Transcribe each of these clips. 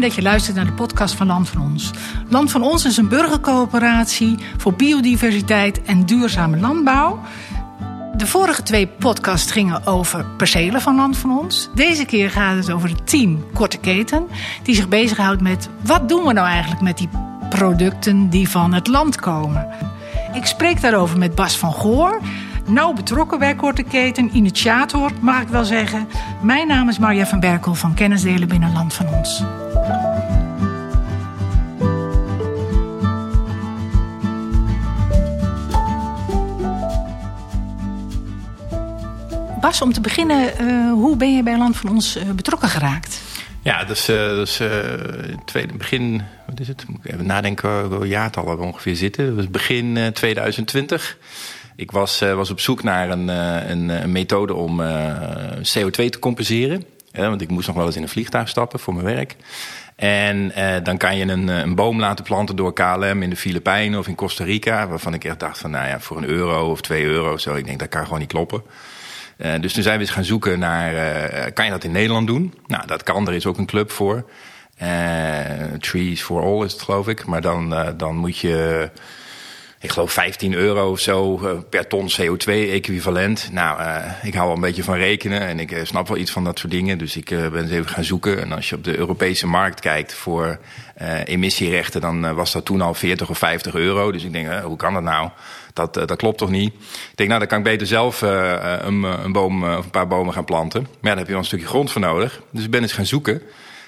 Dat je luistert naar de podcast van Land van Ons. Land van Ons is een burgercoöperatie voor biodiversiteit en duurzame landbouw. De vorige twee podcasts gingen over percelen van Land van Ons. Deze keer gaat het over het team Korte Keten, die zich bezighoudt met wat doen we nou eigenlijk met die producten die van het land komen. Ik spreek daarover met Bas van Goor, nauw betrokken bij Korte Keten, initiator mag ik wel zeggen. Mijn naam is Marja van Berkel van Kennisdelen binnen Land van Ons. Bas, om te beginnen, uh, hoe ben je bij Land van Ons uh, betrokken geraakt? Ja, dus, uh, tweede, begin, wat is het? Moet ik even nadenken, welke jaartallen we ongeveer zitten. Dus begin 2020. Ik was, was op zoek naar een, een, een methode om CO2 te compenseren. want ik moest nog wel eens in een vliegtuig stappen voor mijn werk. En eh, dan kan je een, een, boom laten planten door KLM in de Filipijnen of in Costa Rica. Waarvan ik echt dacht van, nou ja, voor een euro of twee euro zo. Ik denk, dat kan gewoon niet kloppen. Dus toen zijn we eens gaan zoeken naar, kan je dat in Nederland doen? Nou, dat kan, er is ook een club voor. Trees for All is het, geloof ik. Maar dan, dan moet je ik geloof 15 euro of zo uh, per ton CO2-equivalent. Nou, uh, ik hou wel een beetje van rekenen en ik uh, snap wel iets van dat soort dingen. Dus ik ben eens even gaan zoeken. En als je op de Europese markt kijkt voor emissierechten, dan was dat toen al 40 of 50 euro. Dus ik denk, hoe kan dat nou? Dat, dat klopt toch niet? Ik denk, nou, dan kan ik beter zelf een, een, boom of een paar bomen gaan planten. Maar ja, daar heb je wel een stukje grond voor nodig. Dus ik ben eens gaan zoeken.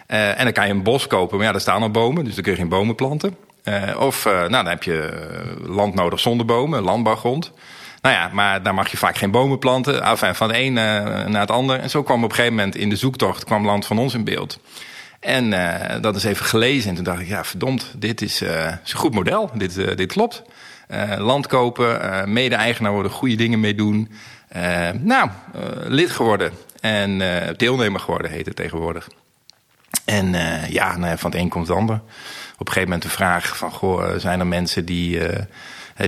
en dan kan je een bos kopen, maar ja, daar staan al bomen, dus dan kun je geen bomen planten. Uh, of uh, nou, dan heb je eh, land nodig zonder bomen, landbouwgrond. Nou ja, maar daar mag je vaak geen bomen planten. Enfin, van de een naar het ander. En zo kwam op een gegeven moment in de zoektocht kwam land van ons in beeld. En dat is even gelezen. En toen dacht ik, ja, verdomd, dit is, een goed model. Dit, dit klopt. land kopen, mede-eigenaar worden, goede dingen mee doen. nou, lid geworden. En deelnemer geworden heet het tegenwoordig. En ja, nou, van het een komt het ander op een gegeven moment de vraag van... Goh, eh, zijn er mensen die, uh,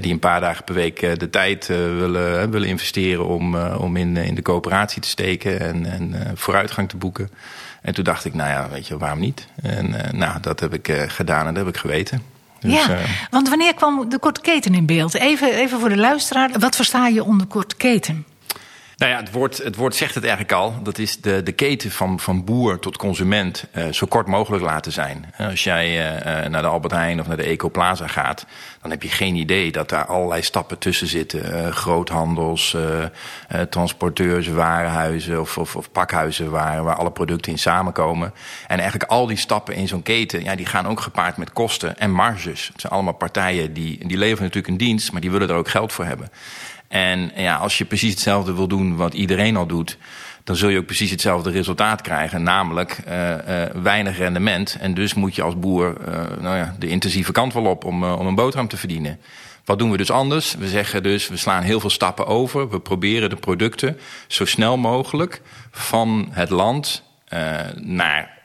die een paar dagen per week de tijd willen, willen investeren... om, om in, in de coöperatie te steken en, en vooruitgang te boeken? En toen dacht ik, nou ja, weet je, waarom niet? En nou, dat heb ik gedaan en dat heb ik geweten. Dus, ja, want wanneer kwam de korte keten in beeld? Even, even voor de luisteraar, wat versta je onder korte keten? Nou ja, het woord, het woord zegt het eigenlijk al. Dat is de, de keten van, van boer tot consument uh, zo kort mogelijk laten zijn. Als jij uh, naar de Albert Heijn of naar de Ecoplaza gaat, dan heb je geen idee dat daar allerlei stappen tussen zitten. Groothandels, transporteurs, warenhuizen of, of, of, pakhuizen waar, waar alle producten in samenkomen. En eigenlijk al die stappen in zo'n keten, ja, die gaan ook gepaard met kosten en marges. Het zijn allemaal partijen die, die leveren natuurlijk een dienst, maar die willen er ook geld voor hebben. En ja, als je precies hetzelfde wil doen wat iedereen al doet, dan zul je ook precies hetzelfde resultaat krijgen, namelijk uh, uh, weinig rendement. En dus moet je als boer uh, nou ja, de intensieve kant wel op om, om een boterham te verdienen. Wat doen we dus anders? We zeggen dus, we slaan heel veel stappen over. We proberen de producten zo snel mogelijk van het land naar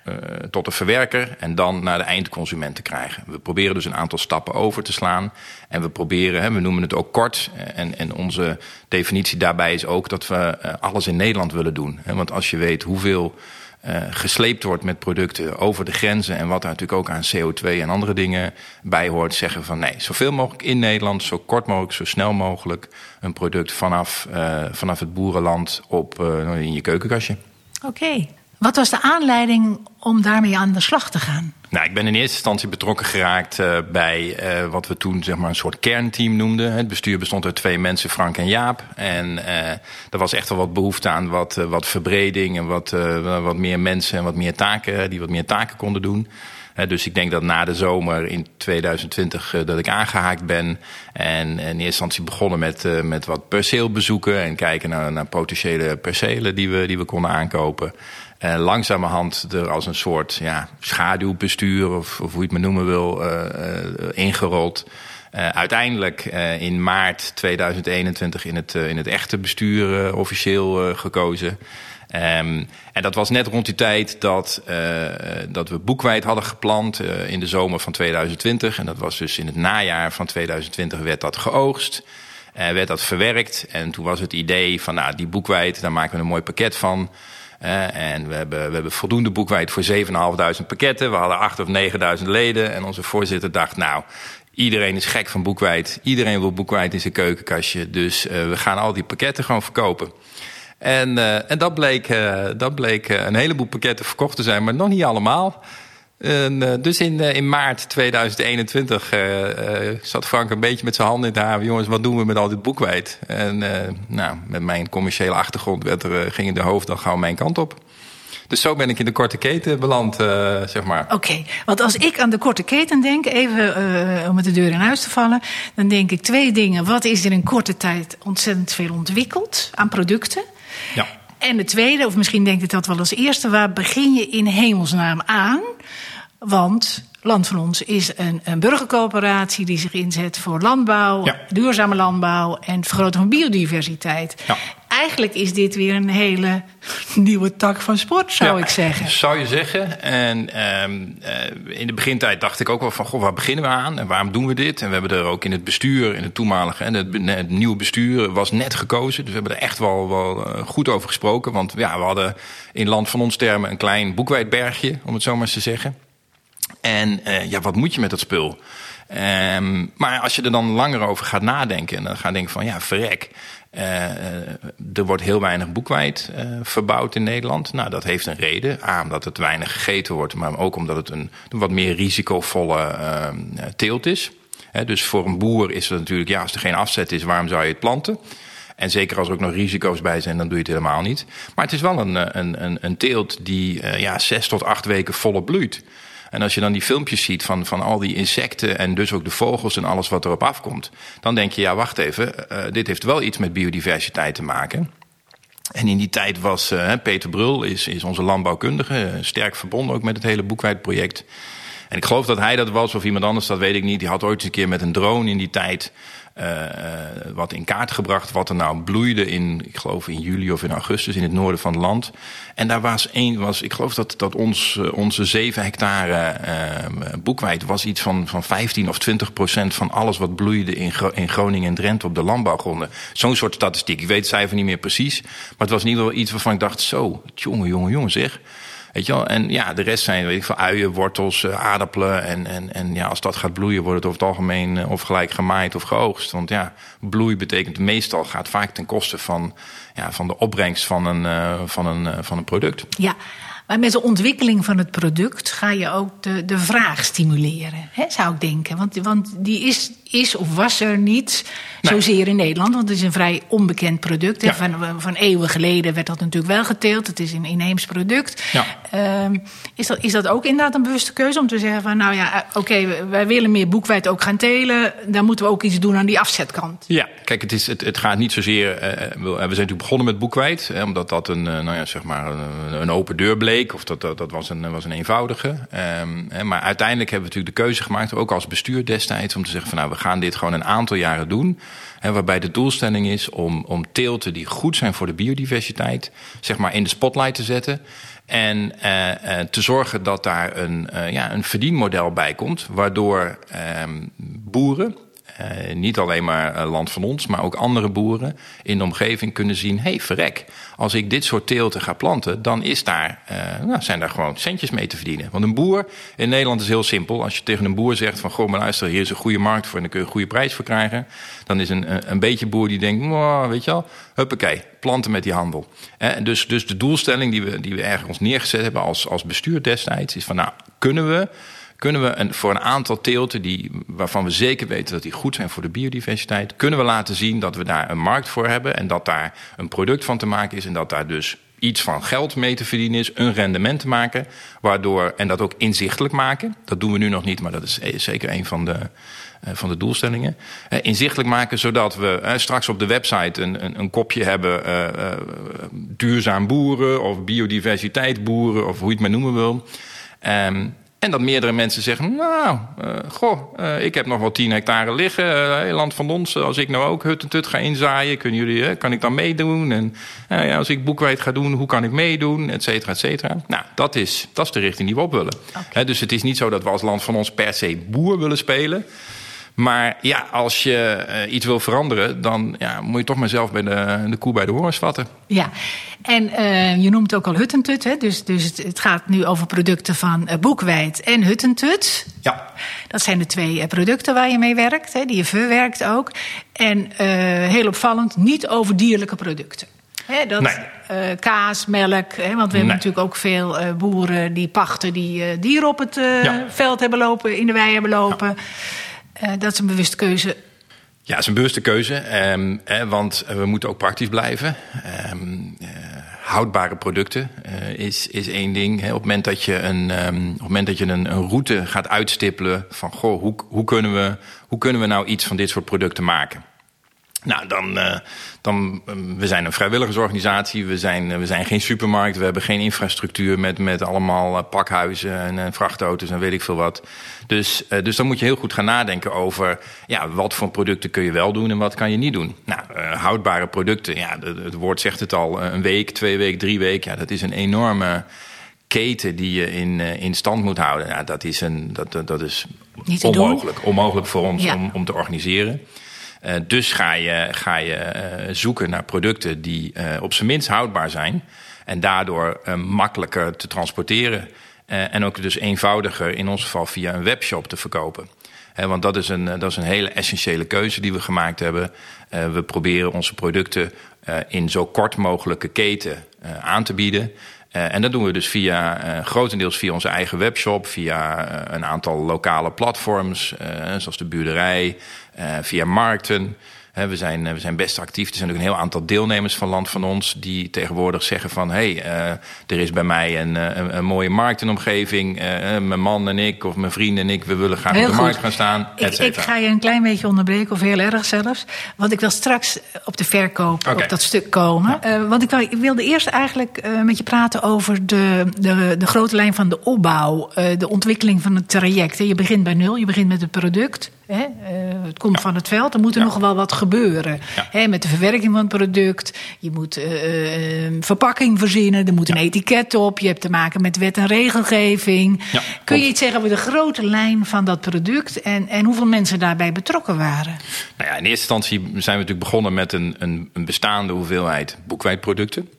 tot de verwerker en dan naar de eindconsument te krijgen. We proberen dus een aantal stappen over te slaan. En we proberen, we noemen het ook kort. En, en onze definitie daarbij is ook dat we uh, alles in Nederland willen doen. Want als je weet hoeveel gesleept wordt met producten over de grenzen... en wat daar natuurlijk ook aan CO2 en andere dingen bij hoort... zeggen van nee, zoveel mogelijk in Nederland, zo kort mogelijk, zo snel mogelijk... een product vanaf, vanaf het boerenland op, in je keukenkastje. Oké. Wat was de aanleiding om daarmee aan de slag te gaan? Nou, ik ben in eerste instantie betrokken geraakt uh, bij uh, wat we toen zeg maar een soort kernteam noemden. Het bestuur bestond uit twee mensen, Frank en Jaap. En uh, er was echt wel wat behoefte aan wat, wat verbreding en wat, wat meer mensen en wat meer taken, die wat meer taken konden doen. dus ik denk dat na de zomer in 2020 dat ik aangehaakt ben. En in eerste instantie begonnen met, met wat perceelbezoeken en kijken naar, naar potentiële percelen die we, die we konden aankopen. Uh, langzamerhand er als een soort ja, schaduwbestuur, of, of hoe je het maar noemen wil, uh, uh, ingerold. uiteindelijk in maart 2021 in het, in het echte bestuur officieel gekozen. Um, en dat was net rond die tijd dat, dat we boekwijd hadden geplant in de zomer van 2020. En dat was dus in het najaar van 2020 werd dat geoogst. werd dat verwerkt. En toen was het idee van nou, die boekwijd, daar maken we een mooi pakket van. En we hebben, we hebben voldoende boekwijd voor 7.500 pakketten. We hadden 8 of 9.000 leden. En onze voorzitter dacht, nou, Iedereen is gek van boekwijd. Iedereen wil boekwijd in zijn keukenkastje. Dus uh, we gaan al die pakketten gewoon verkopen. En, uh, en dat bleek, uh, dat bleek een heleboel pakketten verkocht te zijn, maar nog niet allemaal. En, dus in, in maart 2021 zat Frank een beetje met zijn handen in het haar. Jongens, wat doen we met al dit boekwijd? En nou, met mijn commerciële achtergrond werd er, gingen de hoofd dan gauw mijn kant op. Dus zo ben ik in de korte keten beland, zeg maar. Oké, want als ik aan de korte keten denk, even om met de deur in huis te vallen, dan denk ik twee dingen. Wat is er in korte tijd ontzettend veel ontwikkeld aan producten? Ja. En de tweede, of misschien denk ik dat wel als eerste, waar begin je in hemelsnaam aan? Want Land van Ons is een, een burgercoöperatie die zich inzet voor landbouw, ja. duurzame landbouw en het vergroten van biodiversiteit. Ja. Eigenlijk is dit weer een hele nieuwe tak van sport, zou Ja, ik zeggen. Zou je zeggen. En ehm, eh, in de begintijd dacht ik ook wel van, goh, waar beginnen we aan en waarom doen we dit? En we hebben er ook in het bestuur, in het toenmalige, en het, het nieuwe bestuur was net gekozen. Dus we hebben er echt wel, wel eh, goed over gesproken. Want ja, we hadden in land van ons termen een klein boekwijdbergje, om het zo maar eens te zeggen. En uh, ja, wat moet je met dat spul? Um, maar als je er dan langer over gaat nadenken en dan gaat denken van ja, verrek. Uh, er wordt heel weinig boekwijd uh, verbouwd in Nederland. Nou, dat heeft een reden. A, omdat het weinig gegeten wordt, maar ook omdat het een, wat meer risicovolle uh, teelt is. Dus voor een boer is het natuurlijk, ja, als er geen afzet is, waarom zou je het planten? En zeker als er ook nog risico's bij zijn, dan doe je het helemaal niet. Maar het is wel een, een, een, een teelt die ja, zes tot acht weken volop bloeit. En als je dan die filmpjes ziet van, van al die insecten en dus ook de vogels en alles wat erop afkomt, dan denk je, ja, wacht even, uh, dit heeft wel iets met biodiversiteit te maken. En in die tijd was uh, Peter Brul, is, is onze landbouwkundige, sterk verbonden ook met het hele boekwijdproject. En ik geloof dat hij dat was of iemand anders, dat weet ik niet. Die had ooit eens een keer met een drone in die tijd uh, wat in kaart gebracht wat er nou bloeide in, ik geloof in juli of in augustus in het noorden van het land. En daar was één, was, ik geloof dat, dat ons, onze 7 hectare uh, boekwijd was iets van, van 15 of 20 procent van alles wat bloeide in, in Groningen en Drenthe op de landbouwgronden. Zo'n soort statistiek. Ik weet het cijfer niet meer precies, maar het was in ieder geval iets waarvan ik dacht, zo, jongen, jongen, jongen zeg. Weet je? En ja, de rest zijn weet ik veel, uien, wortels, uh, aardappelen. En, en, en ja, als dat gaat bloeien, wordt het over het algemeen uh, of gelijk gemaaid of geoogst. Want ja, bloei betekent meestal gaat vaak ten koste van, ja, van de opbrengst van een, uh, van, een, van een product. Ja. Maar met de ontwikkeling van het product ga je ook de, de vraag stimuleren, hè, zou ik denken. Want, want die is, is of was er niet nee. zozeer in Nederland. Want het is een vrij onbekend product. Ja. Van, van eeuwen geleden werd dat natuurlijk wel geteeld. Het is een inheems product. Ja. Um, is, dat, is dat ook inderdaad een bewuste keuze om te zeggen van... nou ja, oké, okay, wij willen meer boekwijd ook gaan telen. Dan moeten we ook iets doen aan die afzetkant. Ja, kijk, het, is, het, het gaat niet zozeer... Uh, we zijn natuurlijk begonnen met boekwijd. Hè, omdat dat een, uh, nou ja, zeg maar een, een open deur bleek. Of dat, dat, dat was, een, was een eenvoudige. Um, hè, maar uiteindelijk hebben we natuurlijk de keuze gemaakt... ook als bestuur destijds, om te zeggen van... nou, we gaan dit gewoon een aantal jaren doen... Hè, waarbij de doelstelling is om, om teelten die goed zijn voor de biodiversiteit... zeg maar in de spotlight te zetten... En uh, uh, te zorgen dat daar een, uh, ja, een verdienmodel bij komt, waardoor boeren, uh, niet alleen maar uh, land van ons, maar ook andere boeren in de omgeving kunnen zien: hé, hey, verrek, als ik dit soort teelten ga planten, dan is daar, uh, nou, zijn daar gewoon centjes mee te verdienen. Want een boer in Nederland is heel simpel. Als je tegen een boer zegt: van goh, maar luister, hier is een goede markt voor en dan kun je een goede prijs voor krijgen, dan is een, een beetje boer die denkt: weet je wel, huppakee, planten met die handel. Dus, dus de doelstelling die we, die we ergens neergezet hebben als, als bestuur destijds is van: nou, kunnen we kunnen we een, voor een aantal teelten die, waarvan we zeker weten dat die goed zijn voor de biodiversiteit, kunnen we laten zien dat we daar een markt voor hebben en dat daar een product van te maken is en dat daar dus iets van geld mee te verdienen is, een rendement te maken, waardoor, en dat ook inzichtelijk maken. Dat doen we nu nog niet, maar dat is zeker een van de, uh, van de doelstellingen. Uh, inzichtelijk maken, zodat we straks op de website een, een, een kopje hebben duurzaam boeren of biodiversiteit boeren of hoe je het maar noemen wil. Um, en dat meerdere mensen zeggen, nou, uh, goh, uh, ik heb nog wel 10 hectare liggen, uh, land van ons. Als ik nou ook hut en tut ga inzaaien, kunnen jullie, kan ik dan meedoen? En ja, als ik boekwijd ga doen, hoe kan ik meedoen? Et cetera, et cetera. Nou, dat is, dat is de richting die we op willen. Okay. He, dus het is niet zo dat we als land van ons per se boer willen spelen. Maar ja, als je eh, iets wil veranderen, dan ja, moet je toch maar zelf bij de, de koe bij de horens vatten. Ja, en uh, je noemt ook al Huttentut, hè? Dus, dus het, het, gaat nu over producten van uh, Boekwijd en Huttentut. Ja. Dat zijn de twee producten waar je mee werkt, hè, die je verwerkt ook. En heel opvallend, niet over dierlijke producten. Hè, dat, nee. uh, kaas, melk. Hè, want we hebben natuurlijk ook veel uh, boeren die pachten die uh, dieren op het ja. veld hebben lopen, in de wei hebben lopen. Ja. Dat is een bewuste keuze. Ja, het is een bewuste keuze. Hè, want we moeten ook praktisch blijven. Um, houdbare producten is, is één ding. Op het moment dat je, een, um, op het moment dat je een, een route gaat uitstippelen van goh, hoe, hoe, kunnen we, hoe kunnen we nou iets van dit soort producten maken? Nou, dan, uh, dan, we zijn een vrijwilligersorganisatie, we zijn, we zijn geen supermarkt, we hebben geen infrastructuur met, met allemaal pakhuizen en, vrachtauto's en weet ik veel wat. Dus, dus dan moet je heel goed gaan nadenken over ja, wat voor producten kun je wel doen en wat kan je niet doen. Nou, houdbare producten, ja, het, woord zegt het al, een week, twee weken, drie weken, ja, dat is een enorme keten die je in, in stand moet houden. Ja, dat is, een, dat, dat is onmogelijk, onmogelijk voor ons ja. om, om te organiseren. Uh, dus ga je, ga je uh, zoeken naar producten die uh, op zijn minst houdbaar zijn. En daardoor makkelijker te transporteren. en ook dus eenvoudiger, in ons geval via een webshop te verkopen. want dat is, een, dat is een hele essentiële keuze die we gemaakt hebben. we proberen onze producten in zo kort mogelijke keten aan te bieden. Uh, en dat doen we dus via, uh, grotendeels via onze eigen webshop, via uh, een aantal lokale platforms, zoals de buurderij, via markten. We, zijn, we zijn best actief. Er zijn ook een heel aantal deelnemers van Land van Ons die tegenwoordig zeggen van... hé, hey, er is bij mij een, een, een mooie markt de omgeving. mijn man en ik of mijn vrienden en ik, we willen graag heel op de goed. markt gaan staan. Ik, ik, ga je een klein beetje onderbreken, of heel erg zelfs. Want ik wil straks op de verkoop okay. op dat stuk komen. Ja. want ik, wil, ik, wilde eerst eigenlijk met je praten over de, de, de grote lijn van de opbouw. de ontwikkeling van het traject. Je begint bij nul, je begint met het product. Hè? Het komt ja. van het veld. Er moet er ja. nog wel wat gebeuren. Ja. Met de verwerking van het product. Je moet uh, uh, verpakking verzinnen. Er moet een etiket op. Je hebt te maken met wet en regelgeving. Kun je iets zeggen over de grote lijn van dat product en, en hoeveel mensen daarbij betrokken waren? Nou ja, in eerste instantie zijn we natuurlijk begonnen met een, een, een bestaande hoeveelheid boekwijdproducten.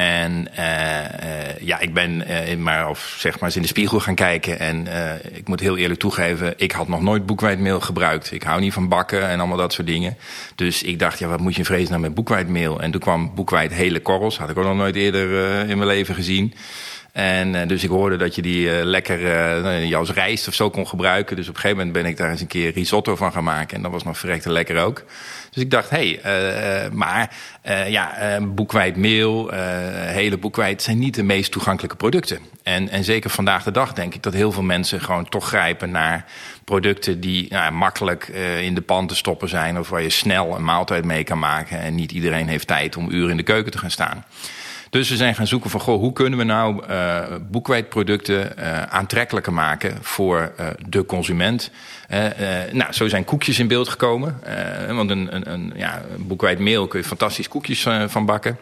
En uh, uh, ja, ik ben uh, maar, of zeg maar eens in de spiegel gaan kijken. En ik moet heel eerlijk toegeven, ik had nog nooit boekwijdmeel gebruikt. Ik hou niet van bakken en allemaal dat soort dingen. Dus ik dacht, ja, wat moet je in vredesnaam met boekwijdmeel? En toen kwam boekwijd hele korrels. Had ik ook nog nooit eerder in mijn leven gezien. En uh, dus ik hoorde dat je die uh, lekker uh, als rijst of zo kon gebruiken. Dus op een gegeven moment ben ik daar eens een keer risotto van gaan maken. En dat was nog verrekte lekker ook. Dus ik dacht, hé, hey, maar ja, boekwijdmeel, hele boekwijd zijn niet de meest toegankelijke producten. En, en zeker vandaag de dag denk ik dat heel veel mensen gewoon toch grijpen naar producten die nou, makkelijk in de pan te stoppen zijn. Of waar je snel een maaltijd mee kan maken. En niet iedereen heeft tijd om uren in de keuken te gaan staan. Dus we zijn gaan zoeken van, goh, hoe kunnen we nou uh, boekwijdproducten uh, aantrekkelijker maken voor uh, de consument. nou, zo zijn koekjes in beeld gekomen. want een, een, een ja, boekwijdmeel kun je fantastisch koekjes van bakken.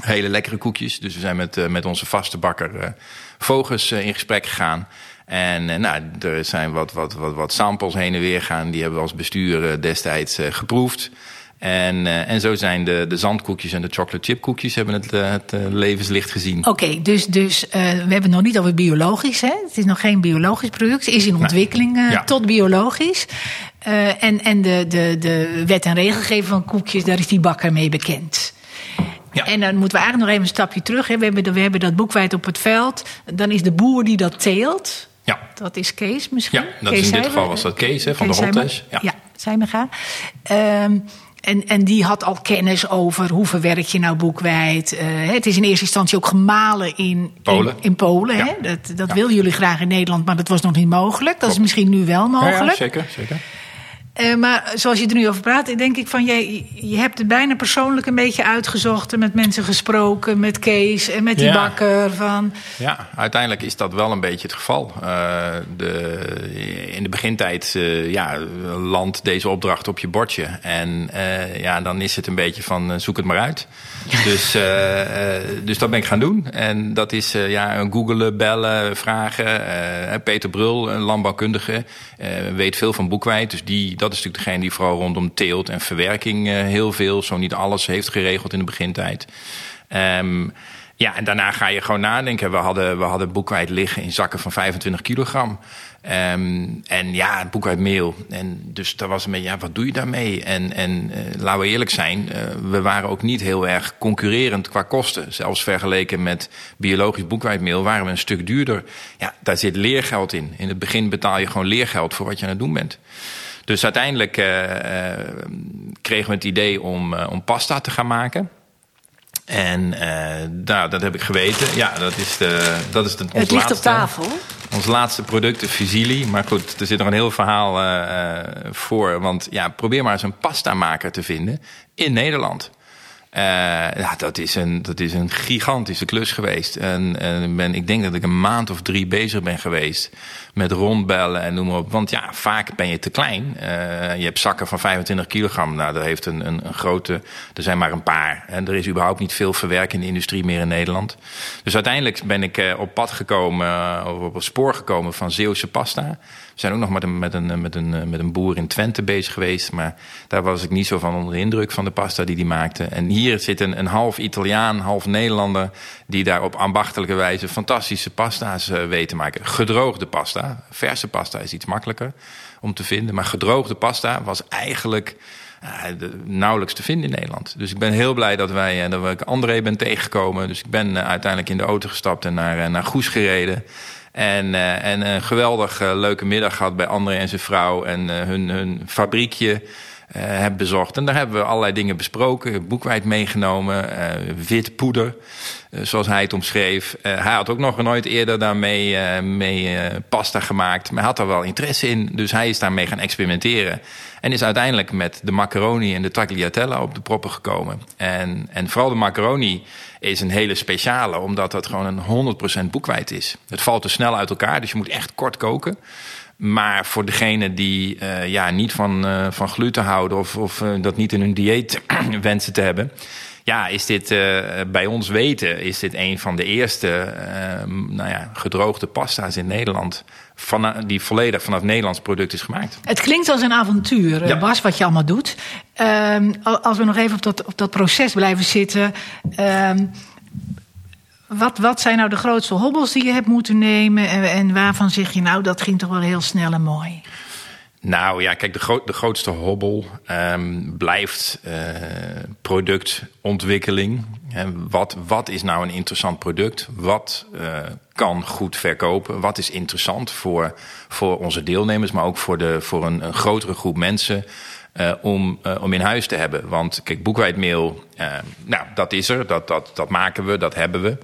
Hele lekkere koekjes. Dus we zijn met, met onze vaste bakker Vogels in gesprek gegaan. En nou, er zijn wat, wat, wat, wat samples heen en weer gaan. Die hebben we als bestuur destijds geproefd. En, uh, en zo zijn de, de zandkoekjes en de chocolate chip koekjes hebben het, uh, het uh, levenslicht gezien. Oké, okay, dus, dus we hebben het nog niet over biologisch. Hè? Het is nog geen biologisch product. Het is in ontwikkeling ja. tot biologisch. en en de, de, de wet en regelgeving van koekjes, daar is die bakker mee bekend. Ja. En dan moeten we eigenlijk nog even een stapje terug. Hè. We, hebben, we hebben dat boekwijd op het veld. Dan is de boer die dat teelt. Ja. Dat is Kees misschien. Ja, dat Kees is in dit geval was dat Kees hè, van Kees de Hottesh. Ja, ja Zijmega. Um, en, en die had al kennis over hoe verwerk je nou boekwijd. Uh, het is in eerste instantie ook gemalen in Polen. In, in Polen ja. hè? Dat, dat ja. willen jullie graag in Nederland, maar dat was nog niet mogelijk. Dat is misschien nu wel mogelijk. Ja, zeker, zeker. Uh, maar zoals je er nu over praat, denk ik van je, je hebt het bijna persoonlijk een beetje uitgezocht en met mensen gesproken, met Kees en met die bakker. Van... Ja, uiteindelijk is dat wel een beetje het geval. Uh, de, in de begintijd uh, ja, landt deze opdracht op je bordje. En ja, dan is het een beetje van zoek het maar uit. dus, dus dat ben ik gaan doen. En dat is ja, googelen, bellen, vragen. Peter Brul, een landbouwkundige, weet veel van boekwijd. Dus die, dat is natuurlijk degene die vooral rondom teelt en verwerking heel veel, zo niet alles, heeft geregeld in de begintijd. Um, ja, en daarna ga je gewoon nadenken. We hadden, we hadden boekwijd liggen in zakken van 25 kilogram. Um, en ja, boekwijdmeel. En dus daar was een beetje, ja, wat doe je daarmee? En, en uh, laten we eerlijk zijn, uh, we waren ook niet heel erg concurrerend qua kosten. Zelfs vergeleken met biologisch boekwijdmeel waren we een stuk duurder. Ja, daar zit leergeld in. In het begin betaal je gewoon leergeld voor wat je aan het doen bent. Dus uiteindelijk uh, kregen we het idee om, om pasta te gaan maken. En nou, dat heb ik geweten. Ja, dat is, de, dat is de, ons Het ligt laatste, op tafel. Ons laatste product, de Fusili. Maar goed, er zit nog een heel verhaal voor. Want ja, probeer maar eens een pasta maker te vinden in Nederland. Uh, ja, dat is, een, dat is een gigantische klus geweest. En, en ben, ik denk dat ik een maand of drie bezig ben geweest met rondbellen en noem maar op. Want ja, vaak ben je te klein. Uh, je hebt zakken van 25 kilogram. Nou, dat heeft een, een, een, grote. Er zijn maar een paar. En er is überhaupt niet veel verwerkende industrie meer in Nederland. Dus uiteindelijk ben ik uh, op pad gekomen, of op het spoor gekomen van Zeeuwse pasta. We zijn ook nog met een, met, een, met, een, met een boer in Twente bezig geweest. Maar daar was ik niet zo van onder de indruk van de pasta die die maakte. En hier zit een, een half Italiaan, half Nederlander. die daar op ambachtelijke wijze fantastische pasta's uh, weet te maken. Gedroogde pasta. Verse pasta is iets makkelijker om te vinden. Maar gedroogde pasta was eigenlijk. Uh, nauwelijks te vinden in Nederland. Dus ik ben heel blij dat wij uh, dat ik André ben tegengekomen. Dus ik ben uiteindelijk in de auto gestapt en naar, naar Goes gereden. En, en een geweldig leuke middag gehad bij André en zijn vrouw. En hun, hun fabriekje heb bezocht. En daar hebben we allerlei dingen besproken. Boekwijd meegenomen. wit poeder, zoals hij het omschreef. hij had ook nog nooit eerder daarmee mee, pasta gemaakt. Maar hij had er wel interesse in. Dus hij is daarmee gaan experimenteren. En is uiteindelijk met de macaroni en de tagliatella op de proppen gekomen. En, en vooral de macaroni is een hele speciale, omdat dat gewoon een 100% boekwijd is. Het valt te snel uit elkaar, dus je moet echt kort koken. Maar voor degene die uh, ja, niet van, uh, van gluten houden of, of uh, dat niet in hun dieet wensen te hebben. Ja, is dit bij ons weten, is dit een van de eerste nou ja, gedroogde pasta's in Nederland van, die volledig vanaf Nederlands product is gemaakt. Het klinkt als een avontuur, ja. Bas, wat je allemaal doet. Um, als we nog even op dat, op dat proces blijven zitten. Wat, wat zijn nou de grootste hobbels die je hebt moeten nemen? En, en waarvan zeg je nou, dat ging toch wel heel snel en mooi? Nou ja, kijk, de, gro de grootste hobbel um, blijft uh, productontwikkeling. wat, wat is nou een interessant product? Wat uh, kan goed verkopen? Wat is interessant voor, voor onze deelnemers, maar ook voor, de, voor een, grotere groep mensen? Uh, om, om in huis te hebben. Want kijk, boekwijdmeel, uh, nou, dat is er, dat, dat, dat maken we, dat hebben we.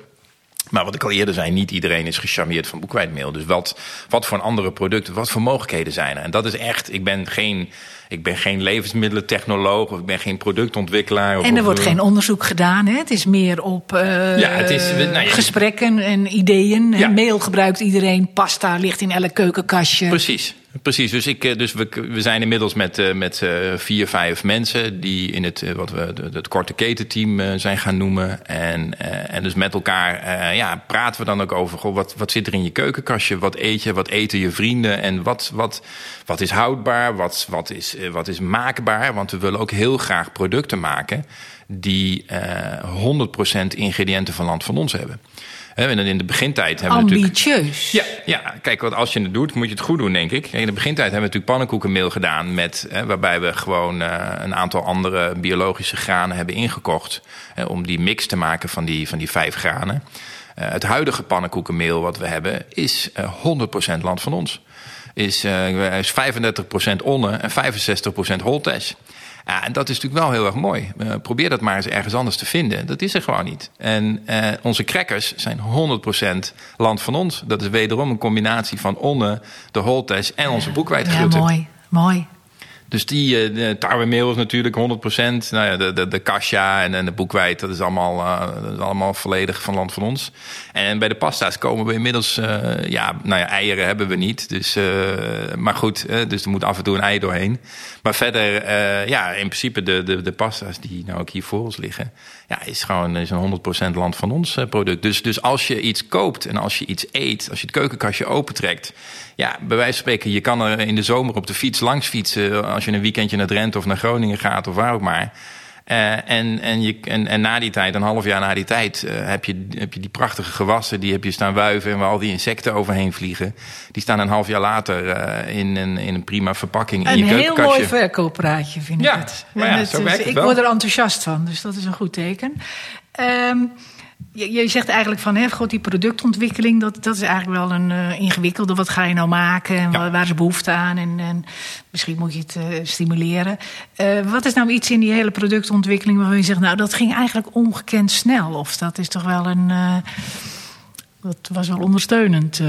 Maar wat ik al eerder zei, niet iedereen is gecharmeerd van boekwijdmeel. Dus wat, wat voor andere producten, wat voor mogelijkheden zijn er? En dat is echt, ik ben geen, ik ben geen levensmiddelentechnoloog of ik ben geen productontwikkelaar. Of, en er wordt geen onderzoek gedaan, hè? Het is meer op uh, ja, het is, nou ja, gesprekken en ideeën. Ja. Mail gebruikt iedereen, pasta ligt in elk keukenkastje. Precies. Precies, dus, ik, eh, dus we, we zijn inmiddels met, uh, met uh, vier, vijf mensen die in het, wat we het korte ketenteam zijn gaan noemen. En, en dus met elkaar ja, praten we dan ook over goh, wat, wat zit er in je keukenkastje, wat eet je, wat eten je vrienden en wat, wat, wat is houdbaar, wat, wat, is, wat is maakbaar. Want we willen ook heel graag producten maken die 100% ingrediënten van land van ons hebben. En in de begintijd hebben we Ambitieus. Ja, ja, kijk, want als je het doet, moet je het goed doen, denk ik. In de begintijd hebben we natuurlijk pannenkoekenmeel gedaan... Met, hè, waarbij we gewoon uh, een aantal andere biologische granen hebben ingekocht... Hè, om die mix te maken van die, van die vijf granen. Uh, het huidige pannenkoekenmeel wat we hebben is uh, 100% land van ons. Is, is 35% onne en 65% holtesh. Ja, en dat is natuurlijk wel heel erg mooi. Uh, probeer dat maar eens ergens anders te vinden. Dat is er gewoon niet. En uh, onze crackers zijn 100% land van ons. Dat is wederom een combinatie van Onne, de Holtes en onze boekwijdgroenten. Ja, mooi, mooi. Dus die uh, tarwemeel is natuurlijk 100%. Nou ja, de, de, de kasja en, en de boekwijd, dat is, allemaal, uh, dat is allemaal volledig van land van ons. En bij de pasta's komen we inmiddels... Uh, ja, nou ja, eieren hebben we niet. Dus, maar goed, dus er moet af en toe een ei doorheen. Maar verder, ja, in principe de, de, de pasta's die nou ook hier voor ons liggen... ja, is gewoon is een 100% land van ons product. Dus, dus als je iets koopt en als je iets eet... als je het keukenkastje opentrekt... ja, bij wijze van spreken, je kan er in de zomer op de fiets langs fietsen als je een weekendje naar Drenthe of naar Groningen gaat of waar ook maar. Uh, en, en, je, en, en na die tijd, een half jaar na die tijd, uh, heb, je, heb je die prachtige gewassen. Die heb je staan wuiven en waar al die insecten overheen vliegen. Die staan een half jaar later uh, in, een, in een prima verpakking een in je keukenkastje. Een heel mooi verkooppraatje vind ik ja, het. Maar ja, het, zo werkt het ik word er enthousiast van, dus dat is een goed teken. Um, je, je, zegt eigenlijk van, hè, God, die productontwikkeling, dat, dat is eigenlijk wel een uh, ingewikkelde. Wat ga je nou maken en ja. waar is behoefte aan? En, en misschien moet je het uh, stimuleren. Uh, wat is nou iets in die hele productontwikkeling waarvan je zegt, nou, dat ging eigenlijk ongekend snel? Of dat is toch wel een. Dat was wel ondersteunend.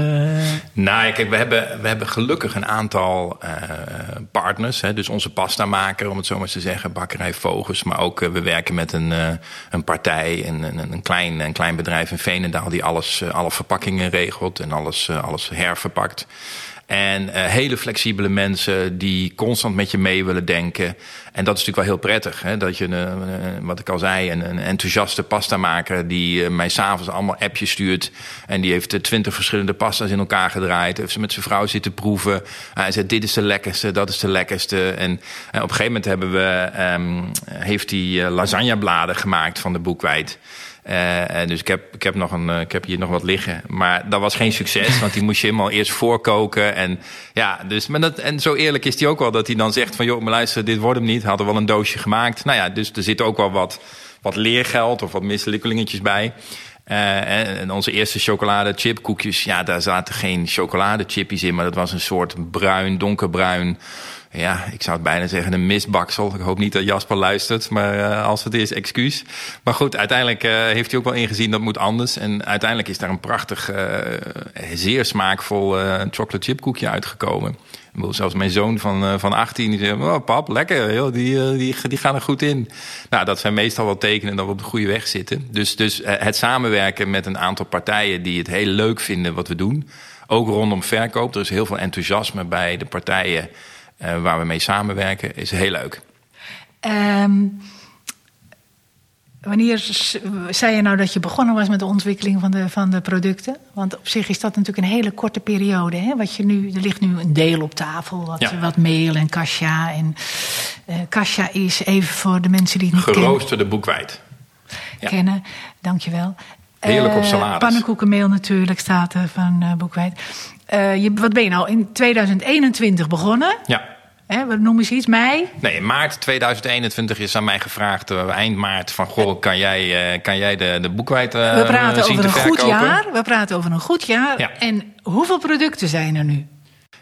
Nou, kijk, we hebben, we hebben gelukkig een aantal partners. Hè, dus onze pastamaker, om het zo maar te zeggen, bakkerij Vogels. Maar ook we werken met een, een partij, een, een, een, klein, een klein bedrijf in Veenendaal... die alles, alle verpakkingen regelt en alles, alles herverpakt. En uh, hele flexibele mensen die constant met je mee willen denken. En dat is natuurlijk wel heel prettig. Hè? Dat je, uh, wat ik al zei, een, een enthousiaste pastamaker... die uh, mij s'avonds allemaal appjes stuurt. En die heeft twintig verschillende pasta's in elkaar gedraaid. Heeft ze met zijn vrouw zitten proeven. Hij zegt, dit is de lekkerste, dat is de lekkerste. En op een gegeven moment hebben we, um, heeft hij lasagnebladen gemaakt van de boekwijd. Uh, dus ik heb, ik, heb nog een, ik heb hier nog wat liggen. Maar dat was geen succes, want die moest je helemaal eerst voorkoken. En, ja, dus, maar dat, en zo eerlijk is hij ook wel dat hij dan zegt van... joh, maar luister, dit wordt hem niet. Hadden wel een doosje gemaakt. Nou ja, dus er zit ook wel wat, wat leergeld of wat mislukkelingetjes bij. Uh, en onze eerste chocoladechipkoekjes, ja, daar zaten geen chocoladechippies in... maar dat was een soort bruin, donkerbruin ja, ik zou het bijna zeggen een misbaksel. Ik hoop niet dat Jasper luistert, maar uh, als het is, excuus. Maar goed, uiteindelijk uh, heeft hij ook wel ingezien dat moet anders. En uiteindelijk is daar een prachtig, uh, zeer smaakvol chocolate chip koekje uitgekomen. Zelfs mijn zoon van, van 18 die zegt, oh, pap, lekker, die, die, die gaan er goed in. Nou, dat zijn meestal wel tekenen dat we op de goede weg zitten. Dus, dus het samenwerken met een aantal partijen die het heel leuk vinden wat we doen. Ook rondom verkoop. Er is heel veel enthousiasme bij de partijen uh, waar we mee samenwerken, is heel leuk. Um, wanneer zei je nou dat je begonnen was met de ontwikkeling van de, van de producten? Want op zich is dat natuurlijk een hele korte periode. Hè? Wat je nu, er ligt nu een deel op tafel, wat, ja. wat meel en kasja. En uh, kasja is even voor de mensen die het niet Geroosterde kennen. boekwijd. Ja. Kennen, dankjewel. Heerlijk op salades. Uh, pannenkoekenmeel natuurlijk staat er van uh, boekwijd. Uh, je, wat ben je nou in 2021 begonnen? Ja. Hè, wat noem eens iets? Mei? Nee, maart 2021 is aan mij gevraagd, uh, eind maart, van goh, kan jij, uh, kan jij de, de boekwijd uh, We praten zien over een verkopen? goed jaar. We praten over een goed jaar. Ja. En hoeveel producten zijn er nu?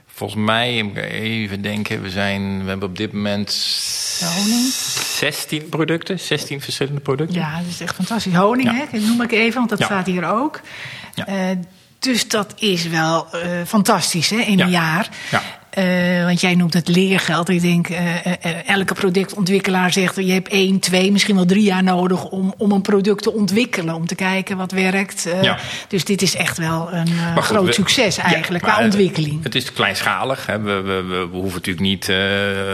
Volgens mij, even denken, we, zijn, we hebben op dit moment honing. 16 producten, 16 verschillende producten. Ja, dat is echt fantastisch. Honing, Ja. hè? dat noem ik even, want dat Ja. staat hier ook. Ja. Dus dat is wel eh, fantastisch hè, in Ja. een jaar. Ja. Eh, want jij noemt het leergeld. Ik denk, eh, eh, elke productontwikkelaar zegt... je hebt één, twee, misschien wel drie jaar nodig... om, om een product te ontwikkelen. Om te kijken wat werkt. Ja. Dus dit is echt wel een goed, groot we- succes eigenlijk, qua ontwikkeling. Het is kleinschalig. Hè. We, we, we, hoeven natuurlijk niet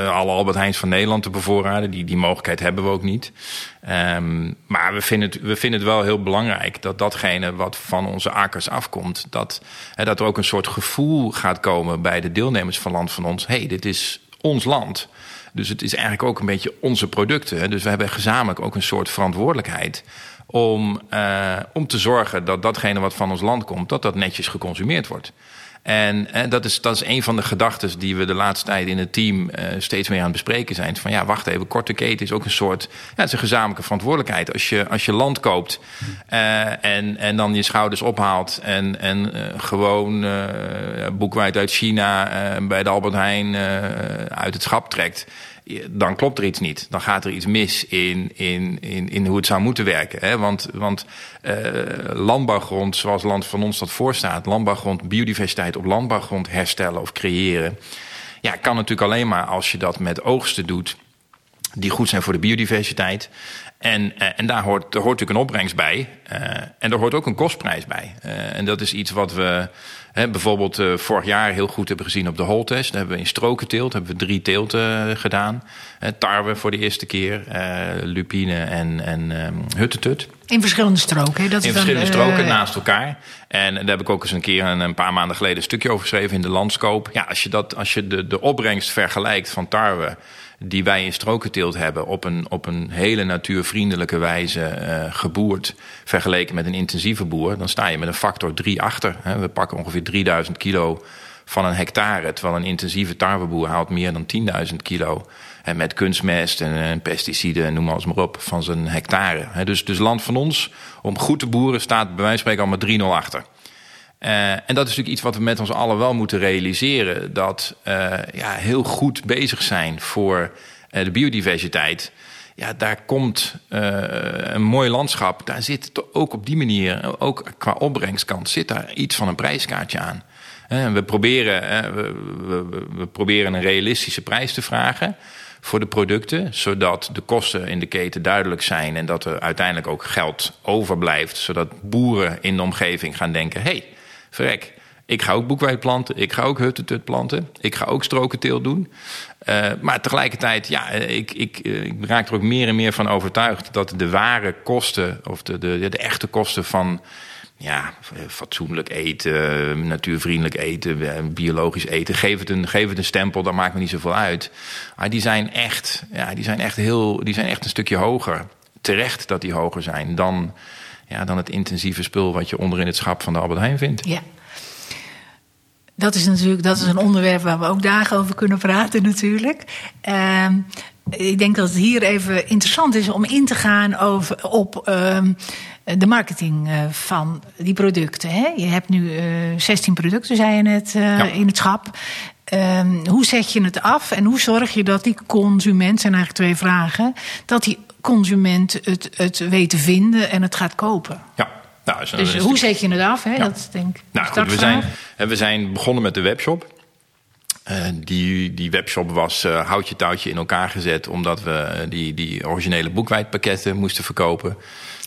alle Albert Heijns van Nederland te bevoorraden. Die, die mogelijkheid hebben we ook niet. Ehm, maar we vinden, het, we vinden het wel heel belangrijk dat datgene wat van onze akkers afkomt... dat, hè, dat er ook een soort gevoel gaat komen bij de deelnemers van Land van Ons. hey, dit is ons land. Dus het is eigenlijk ook een beetje onze producten. Dus we hebben gezamenlijk ook een soort verantwoordelijkheid om, uh, om te zorgen dat datgene wat van ons land komt, dat dat netjes geconsumeerd wordt. En eh, dat, is, dat is een van de gedachten die we de laatste tijd in het team uh, steeds meer aan het bespreken zijn. Van ja, wacht even, korte keten is ook een soort. Ja, het is een gezamenlijke verantwoordelijkheid. Als je, als je land koopt uh, en, en dan je schouders ophaalt en, en gewoon boekwijd uit China bij de Albert Heijn uit het schap trekt dan klopt er iets niet. Dan gaat er iets mis in, in, in, in hoe het zou moeten werken. Hè? Want, want uh, landbouwgrond, zoals land van ons dat voorstaat... landbouwgrond, biodiversiteit op landbouwgrond herstellen of creëren... Ja, kan natuurlijk alleen maar als je dat met oogsten doet die goed zijn voor de biodiversiteit. En, eh, en daar, hoort, daar hoort natuurlijk een opbrengst bij. Uh, en daar hoort ook een kostprijs bij. Uh, en dat is iets wat we hè, bijvoorbeeld vorig jaar heel goed hebben gezien op de holtest. Daar hebben we in strokenteelt hebben we drie teelten gedaan. tarwe voor de eerste keer, lupine en, en um, huttetut. In verschillende stroken. Hè? Dat in verschillende dan, stroken naast elkaar. En daar heb ik ook eens een keer een, een, paar maanden geleden een stukje over geschreven in de landskoop. Ja, als je, dat, als je de, de opbrengst vergelijkt van tarwe die wij in strokenteelt hebben op een, op een hele natuurvriendelijke wijze uh, geboerd, vergeleken met een intensieve boer, dan sta je met een factor 3 achter. Hè. We pakken ongeveer 3000 kilo van een hectare, terwijl een intensieve tarweboer haalt meer dan 10.000 kilo. En met kunstmest en, en pesticiden, noem eens maar op, van zijn hectare. Dus, dus land van ons, om goed te boeren, staat bij wijze van spreken al maar 3-0 achter. Uh, en dat is natuurlijk iets wat we met ons allen wel moeten realiseren. Dat uh, ja, heel goed bezig zijn voor uh, de biodiversiteit. Ja, daar komt een mooi landschap. Daar zit ook op die manier, ook qua opbrengskant, zit daar iets van een prijskaartje aan. we, proberen, we, we, we proberen een realistische prijs te vragen voor de producten, zodat de kosten in de keten duidelijk zijn en dat er uiteindelijk ook geld overblijft, zodat boeren in de omgeving gaan denken: hey, verrek, ik ga ook boekwijd planten, ik ga ook huttentut planten, ik ga ook strokenteel doen. Uh, maar tegelijkertijd, ja, ik, ik, ik, raak er ook meer en meer van overtuigd dat de ware kosten, of de, de, de echte kosten van ja, fatsoenlijk eten, natuurvriendelijk eten, biologisch eten. Geef het een, geef het een stempel, dat maakt me niet zoveel uit. Maar die zijn echt, ja, die zijn echt, heel, die zijn echt een stukje hoger. Terecht dat die hoger zijn dan ja, dan het intensieve spul wat je onderin het schap van de Albert Heijn vindt. Ja. Dat is natuurlijk dat is een onderwerp waar we ook dagen over kunnen praten, natuurlijk. Uh, ik denk dat het hier even interessant is om in te gaan over, op uh, de marketing uh, van die producten. Hè? Je hebt nu 16 eh, producten, zei je net, uh, ja. in het schap. Ehm, hoe zet je het af en hoe zorg je dat die consument, zijn eigenlijk twee vragen, dat die consument het, het weet te vinden en het gaat kopen. Ja. Nou, dus hoe zet je het af? Hè? Ja. Dat denk ik. Nou, goed, we, zijn, we zijn begonnen met de webshop. Uh, die, die webshop was uh, houtje touwtje in elkaar gezet, omdat we die, die originele boekwijdpakketten moesten verkopen.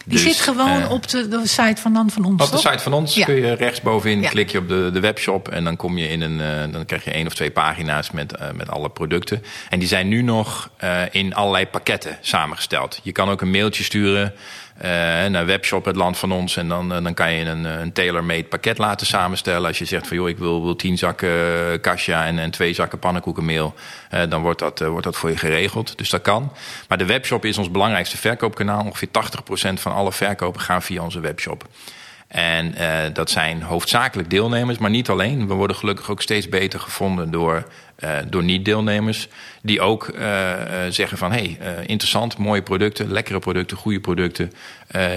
Die dus, zit gewoon uh, op de, de, site van Dan van ons. Op de site van ons ja. kun je rechtsbovenin ja. klik je op de, de webshop en dan kom je in een, uh, dan krijg je één of twee pagina's met, uh, met alle producten. En die zijn nu nog in allerlei pakketten samengesteld. Je kan ook een mailtje sturen uh, naar webshop het land van ons. En dan, dan kan je een, een tailor-made pakket laten samenstellen. Als je zegt van joh, ik wil, wil tien zakken kasja en, en twee zakken pannenkoekenmeel. Dan wordt dat, wordt dat voor je geregeld. Dus dat kan. Maar de webshop is ons belangrijkste verkoopkanaal. Ongeveer 80% van alle verkopen gaan via onze webshop. En dat zijn hoofdzakelijk deelnemers, maar niet alleen. We worden gelukkig ook steeds beter gevonden door, uh, door niet-deelnemers. Die ook uh, zeggen van, hé, hey, interessant, mooie producten, lekkere producten, goede producten.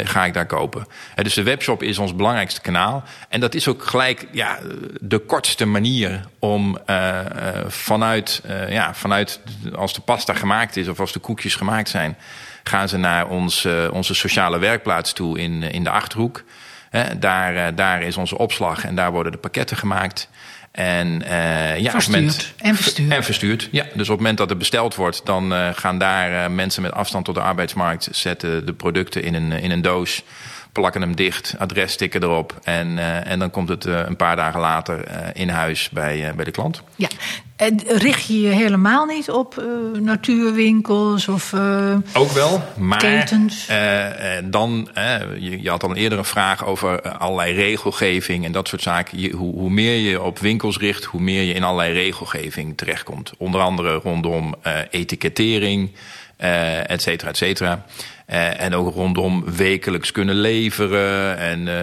ga ik daar kopen. dus de webshop is ons belangrijkste kanaal. En dat is ook gelijk ja, de kortste manier om vanuit, ja, vanuit, als de pasta gemaakt is of als de koekjes gemaakt zijn... gaan ze naar ons, onze sociale werkplaats toe in, in de Achterhoek daar, eh, daar is onze opslag en daar worden de pakketten gemaakt. En, uh, ja, verstuurd. Moment, en verstuurd. En verstuurd, ja. Dus op het moment dat er besteld wordt, dan uh, gaan daar uh, mensen met afstand tot de arbeidsmarkt zetten de producten in een, in een doos plakken hem dicht, adres stikken erop. En, uh, en dan komt het uh, een paar dagen later uh, in huis bij, bij de klant. Ja, en richt je je helemaal niet op natuurwinkels of Ook wel, maar ketens? dan, je, je, had al een eerdere vraag over allerlei regelgeving en dat soort zaken. Je, hoe, hoe, meer je op winkels richt, hoe meer je in allerlei regelgeving terechtkomt. Onder andere rondom etikettering, et cetera, et cetera. Uh, en ook rondom wekelijks kunnen leveren. En uh,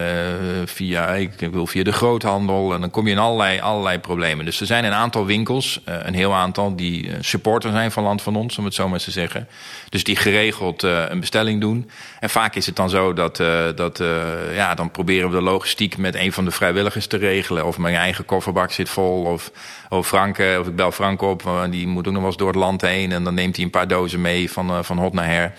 via, ik wil via de groothandel. En dan kom je in allerlei, allerlei problemen. Dus er zijn een aantal winkels, uh, een heel aantal, die supporter zijn van Land van Ons, om het zo maar te zeggen. Dus die geregeld een bestelling doen. En vaak is het dan zo dat, dat ja, dan proberen we de logistiek met een van de vrijwilligers te regelen. Of mijn eigen kofferbak zit vol. Of, of Frank, of ik bel Frank op, die moet ook nog wel eens door het land heen. En dan neemt hij een paar dozen mee van, van hot naar her.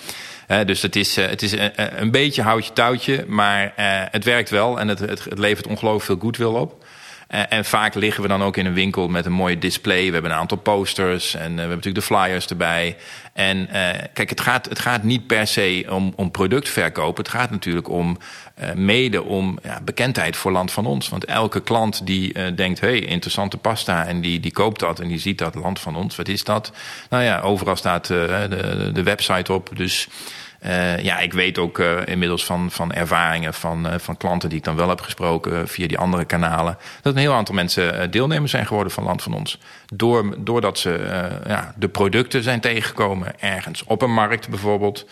Dus het is, uh, het is een, een beetje houtje touwtje, maar het werkt wel en het, het, het levert ongelooflijk veel goodwill op. en vaak liggen we dan ook in een winkel met een mooie display. We hebben een aantal posters en we hebben natuurlijk de flyers erbij. En kijk, het gaat, het gaat niet per se om, om productverkoop. Het gaat natuurlijk om mede om ja, bekendheid voor land van ons. Want elke klant die denkt, hey, interessante pasta. En die, die koopt dat en die ziet dat land van ons. Wat is dat? Nou ja, overal staat de, de website op. Dus uh, ja, ik weet ook uh, inmiddels van, van ervaringen van, uh, van klanten die ik dan wel heb gesproken via die andere kanalen. Dat een heel aantal mensen deelnemers zijn geworden van Land van Ons. Door, doordat ze ja, de producten zijn tegengekomen ergens op een markt bijvoorbeeld.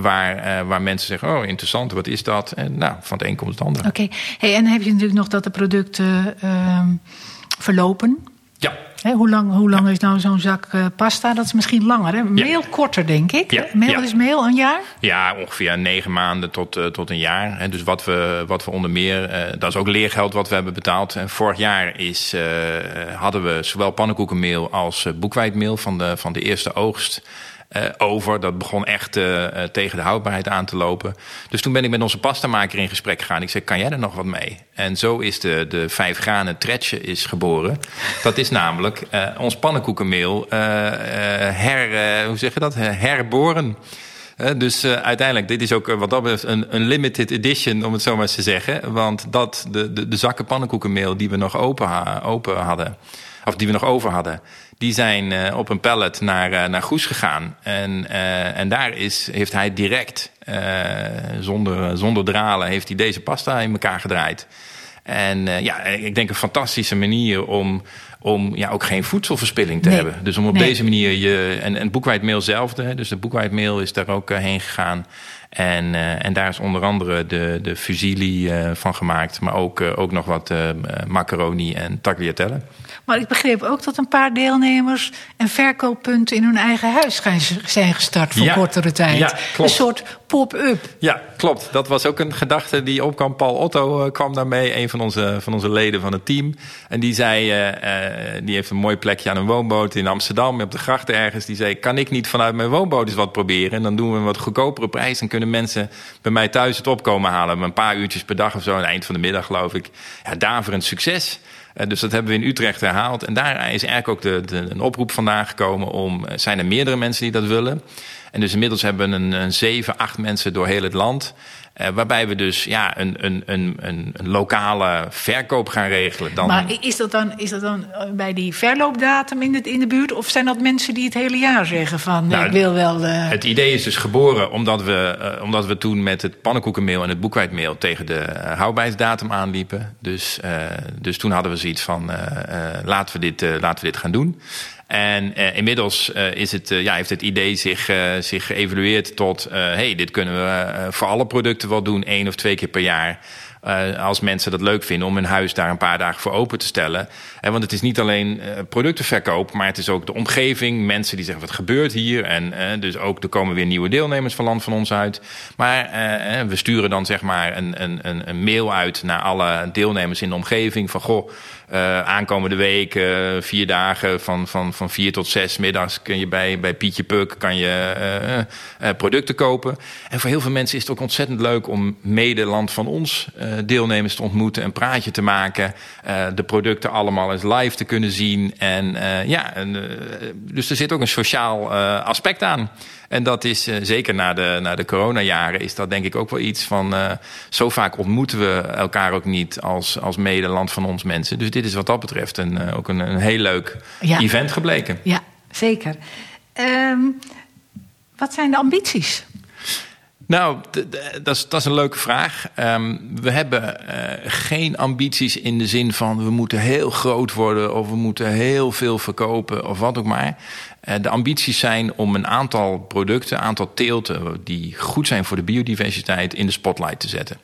waar, waar mensen zeggen, oh interessant, wat is dat? En nou, van het een komt het ander. Oké, hey, en heb je natuurlijk nog dat de producten ehm, verlopen. Ja. hoe, lang, hoe lang is nou zo'n zak uh, pasta? Dat is misschien langer. Hè? Meel korter, denk ik. Ja. Meel is meel een jaar? Ja, ongeveer negen maanden tot, uh, tot een jaar. Hè. Dus wat we, wat we onder meer, uh, dat is ook leergeld wat we hebben betaald. En vorig jaar is, hadden we zowel pannenkoekenmeel als boekwijdmeel van de, van de eerste oogst. Uh, over. Dat begon echt uh, tegen de houdbaarheid aan te lopen. Dus toen ben ik met onze pastamaker in gesprek gegaan. Ik zei, kan jij er nog wat mee? En zo is de, de vijf granen tretje is geboren. Dat is namelijk ons pannenkoekenmeel her, hoe zeg je dat? herboren. dus uiteindelijk, dit is ook wat dat betreft een, een, limited edition, om het zo maar eens te zeggen. Want dat, de, de, de zakken pannenkoekenmeel die we nog open, open hadden, of die we nog over hadden, die zijn uh, op een pallet naar, uh, naar Goes gegaan. En, uh, en daar is, heeft hij direct, zonder, zonder dralen, heeft hij deze pasta in elkaar gedraaid. En ja, ik denk een fantastische manier om, om ja, ook geen voedselverspilling te hebben. Dus om op deze manier je. En, en boekwijdmeel zelfde. Dus de boekwijdmeel is daar ook heen gegaan. En, uh, en daar is onder andere de, de fusilli uh, van gemaakt. Maar ook, ook nog wat macaroni en tagliatelle. Maar ik begreep ook dat een paar deelnemers een verkooppunt in hun eigen huis zijn gestart voor ja, kortere tijd. Ja, een soort pop-up. Ja, klopt. Dat was ook een gedachte die opkwam. Paul Otto kwam daarmee, een van onze, van onze leden van het team. En die zei, die heeft een mooi plekje aan een woonboot in Amsterdam, op de gracht ergens. Die zei, kan ik niet vanuit mijn woonboot eens wat proberen? En dan doen we een wat goedkopere prijs en kunnen mensen bij mij thuis het opkomen halen. Een paar uurtjes per dag of zo, aan het eind van de middag geloof ik. Ja, daverend succes. Uh, dus dat hebben we in Utrecht herhaald. En daar is eigenlijk ook de, de, een oproep vandaan gekomen om... Eh, zijn er meerdere mensen die dat willen? En dus inmiddels hebben we een, een zeven, acht mensen door heel het land... Uh, waarbij we dus ja, een, een, een, een, lokale verkoop gaan regelen. Dan... Maar is dat, dan, is dat dan bij die verloopdatum in de, in de buurt? Of zijn dat mensen die het hele jaar zeggen van nou, ik wil wel... Uh... Het idee is dus geboren omdat we, uh, omdat we toen met het pannenkoekenmeel en het boekwijdmeel tegen de houdbaarheidsdatum aanliepen. Dus, dus toen hadden we zoiets van laten, we dit, laten we dit gaan doen. En uh, inmiddels uh, is het, uh, ja, heeft het idee zich, zich geëvalueerd tot... hey, dit kunnen we voor alle producten wel doen, één of twee keer per jaar. Uh, als mensen dat leuk vinden om hun huis daar een paar dagen voor open te stellen. Uh, want het is niet alleen uh, productenverkoop, maar het is ook de omgeving. Mensen die zeggen wat gebeurt hier. En dus ook er komen weer nieuwe deelnemers van Land van ons uit. Maar we sturen dan zeg maar een, een, een mail uit naar alle deelnemers in de omgeving. Van goh, aankomende week, vier dagen van, van, van vier tot zes middags kun je bij, bij Pietje Puk kan je, producten kopen. En voor heel veel mensen is het ook ontzettend leuk om mede land van ons deelnemers te ontmoeten, een praatje te maken, de producten allemaal eens live te kunnen zien. En ja, en, dus er zit ook een sociaal aspect aan. En dat is zeker na de, na de coronajaren is dat denk ik ook wel iets van... Uh, zo vaak ontmoeten we elkaar ook niet als, als medeland van ons mensen. Dus dit is wat dat betreft een, uh, ook een, een heel leuk ja. event gebleken. Ja, zeker. Um, wat zijn de ambities? Nou, dat is, een leuke vraag. Um, we hebben uh, geen ambities in de zin van we moeten heel groot worden of we moeten heel veel verkopen of wat ook maar. Uh, de ambities zijn om een aantal producten, een aantal teelten die goed zijn voor de biodiversiteit in de spotlight te zetten.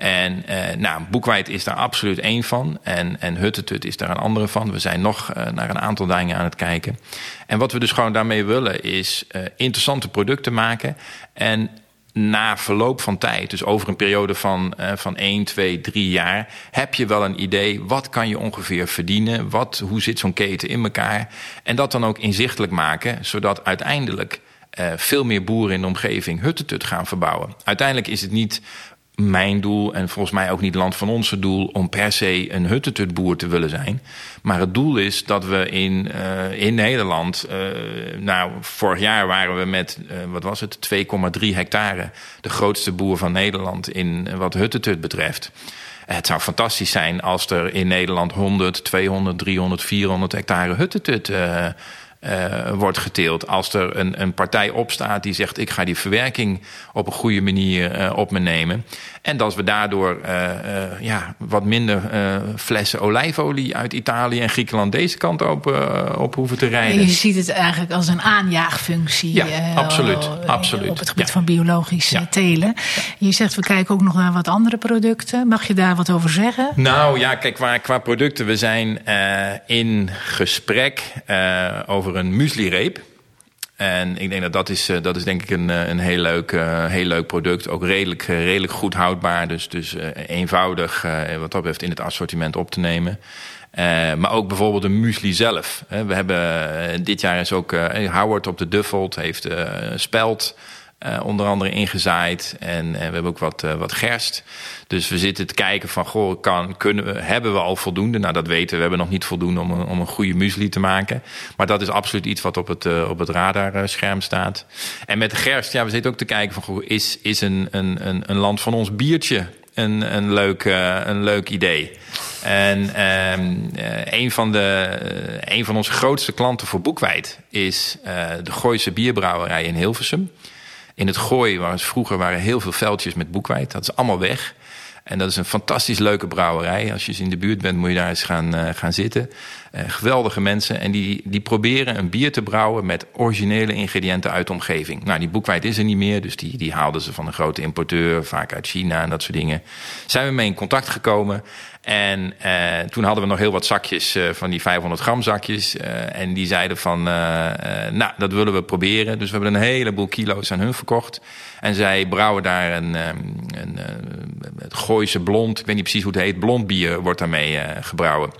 En uh, nou, Boekwijd is daar absoluut één van. En, en Huttetut is daar een andere van. We zijn nog uh, naar een aantal dingen aan het kijken. En wat we dus gewoon daarmee willen is uh, interessante producten maken. En na verloop van tijd, dus over een periode van, uh, van 1, 2, 3 jaar, heb je wel een idee wat kan je ongeveer verdienen, wat, hoe zit zo'n keten in elkaar. En dat dan ook inzichtelijk maken, zodat uiteindelijk uh, veel meer boeren in de omgeving huttetut gaan verbouwen. Uiteindelijk is het niet mijn doel en volgens mij ook niet Land van Onze doel om per se een huttentutboer te willen zijn. Maar het doel is dat we in, uh, in Nederland, uh, nou vorig jaar waren we met, uh, wat was het, 2,3 hectare de grootste boer van Nederland in wat huttentut betreft. Het zou fantastisch zijn als er in Nederland 100, 200, 300, 400 hectare huttentut uh, uh, wordt geteeld. Als er een, een partij opstaat die zegt: ik ga die verwerking op een goede manier uh, op me nemen. En dat we daardoor uh, ja, wat minder flessen olijfolie uit Italië en Griekenland deze kant op, op hoeven te rijden. Je ziet het eigenlijk als een aanjaagfunctie. Ja, absoluut, absoluut. Op het gebied ja. van biologisch ja. telen. Je zegt we kijken ook nog naar wat andere producten. Mag je daar wat over zeggen? Nou ja, kijk, qua, qua producten. We zijn in gesprek over een muesli-reep. En ik denk dat dat is, dat is denk ik een, een heel, leuk, uh, heel leuk product. Ook redelijk, redelijk goed houdbaar. Dus, dus eenvoudig wat dat betreft in het assortiment op te nemen. maar ook bijvoorbeeld een muesli zelf. We hebben dit jaar is ook Howard op de Duffelt heeft speld uh, onder andere ingezaaid. En uh, we hebben ook wat, uh, wat gerst. Dus we zitten te kijken van, goh, kan, kunnen we, hebben we al voldoende? Nou, dat weten we. We hebben nog niet voldoende om een, om een goede muesli te maken. Maar dat is absoluut iets wat op het, op het radarscherm staat. En met de gerst, ja, we zitten ook te kijken van, goh, is, is een, een, een, een land van ons biertje een, een, leuk, een leuk idee? En um, een, van de, een van onze grootste klanten voor Boekwijd is de Gooise Bierbrouwerij in Hilversum. In het Gooi was vroeger waren heel veel veldjes met boekwijd. Dat is allemaal weg. En dat is een fantastisch leuke brouwerij. Als je eens in de buurt bent, moet je daar eens gaan, uh, gaan zitten. Uh, geweldige mensen. En die, die proberen een bier te brouwen met originele ingrediënten uit de omgeving. Nou, die boekwijd is er niet meer. Dus die, die haalden ze van een grote importeur, vaak uit China en dat soort dingen. Zijn we mee in contact gekomen. En uh, toen hadden we nog heel wat zakjes uh, van die 500 gram zakjes. Uh, en die zeiden van, nou, dat willen we proberen. Dus we hebben een heleboel kilo's aan hun verkocht. En zij brouwen daar een, een, een, Gooise blond, ik weet niet precies hoe het heet, blond bier wordt daarmee gebrouwen.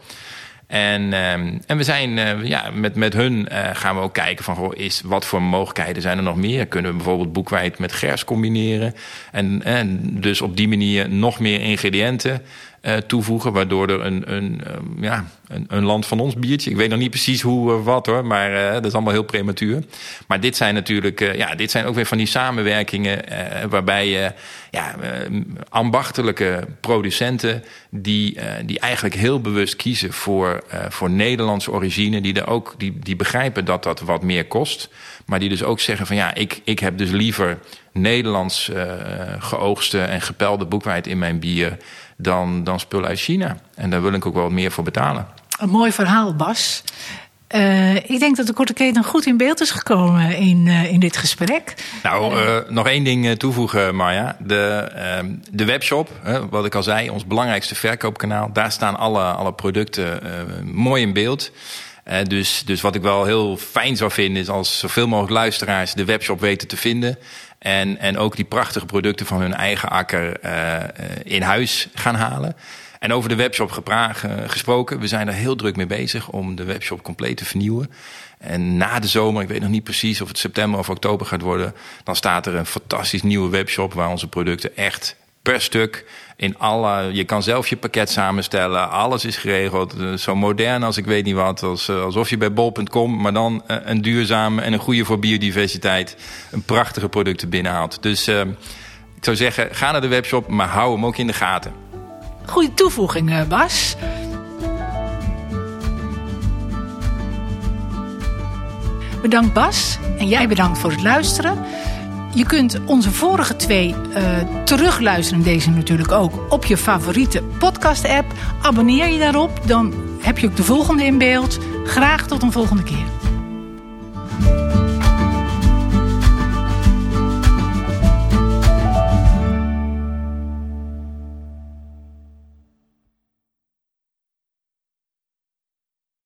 En, um, en we zijn ja, met, met hun gaan we ook kijken van goh, is, wat voor mogelijkheden zijn er nog meer? Kunnen we bijvoorbeeld boekwijd met gers combineren? En, en dus op die manier nog meer ingrediënten uh, toevoegen, waardoor er een, een, um, ja, een, een, land van ons biertje. Ik weet nog niet precies hoe of wat hoor, maar uh, dat is allemaal heel prematuur. Maar dit zijn natuurlijk, ja, dit zijn ook weer van die samenwerkingen waarbij je ja, ambachtelijke producenten die, die eigenlijk heel bewust kiezen voor, voor Nederlandse origine, die, er ook, die, die begrijpen dat dat wat meer kost. Maar die dus ook zeggen van ja, ik, ik heb dus liever Nederlands geoogste en gepelde boekwijd in mijn bier dan, dan spullen uit China. En daar wil ik ook wel meer voor betalen. Een mooi verhaal, Bas. Uh, ik denk dat de korte keten goed in beeld is gekomen in, uh, in dit gesprek. Nou, uh, nog één ding toevoegen, Marja. De, de webshop, wat ik al zei, ons belangrijkste verkoopkanaal. Daar staan alle, alle producten mooi in beeld. Dus, dus wat ik wel heel fijn zou vinden is als zoveel mogelijk luisteraars de webshop weten te vinden. En, en ook die prachtige producten van hun eigen akker uh, in huis gaan halen. En over de webshop gesproken, we zijn er heel druk mee bezig om de webshop compleet te vernieuwen. En na de zomer, ik weet nog niet precies of het september of oktober gaat worden, dan staat er een fantastisch nieuwe webshop waar onze producten echt per stuk. In alle, je kan zelf je pakket samenstellen. Alles is geregeld. Eh, zo modern als ik weet niet wat. Als, eh, alsof je bij bol.com, maar dan eh, een duurzame en een goede voor biodiversiteit. Een prachtige producten binnenhaalt. Dus ik zou zeggen, ga naar de webshop, maar hou hem ook in de gaten. Goede toevoeging, Bas. Bedankt Bas en jij bedankt voor het luisteren. Je kunt onze vorige twee eh, terugluisteren, deze natuurlijk ook, op je favoriete podcast-app. Abonneer je daarop, dan heb je ook de volgende in beeld. Graag tot een volgende keer.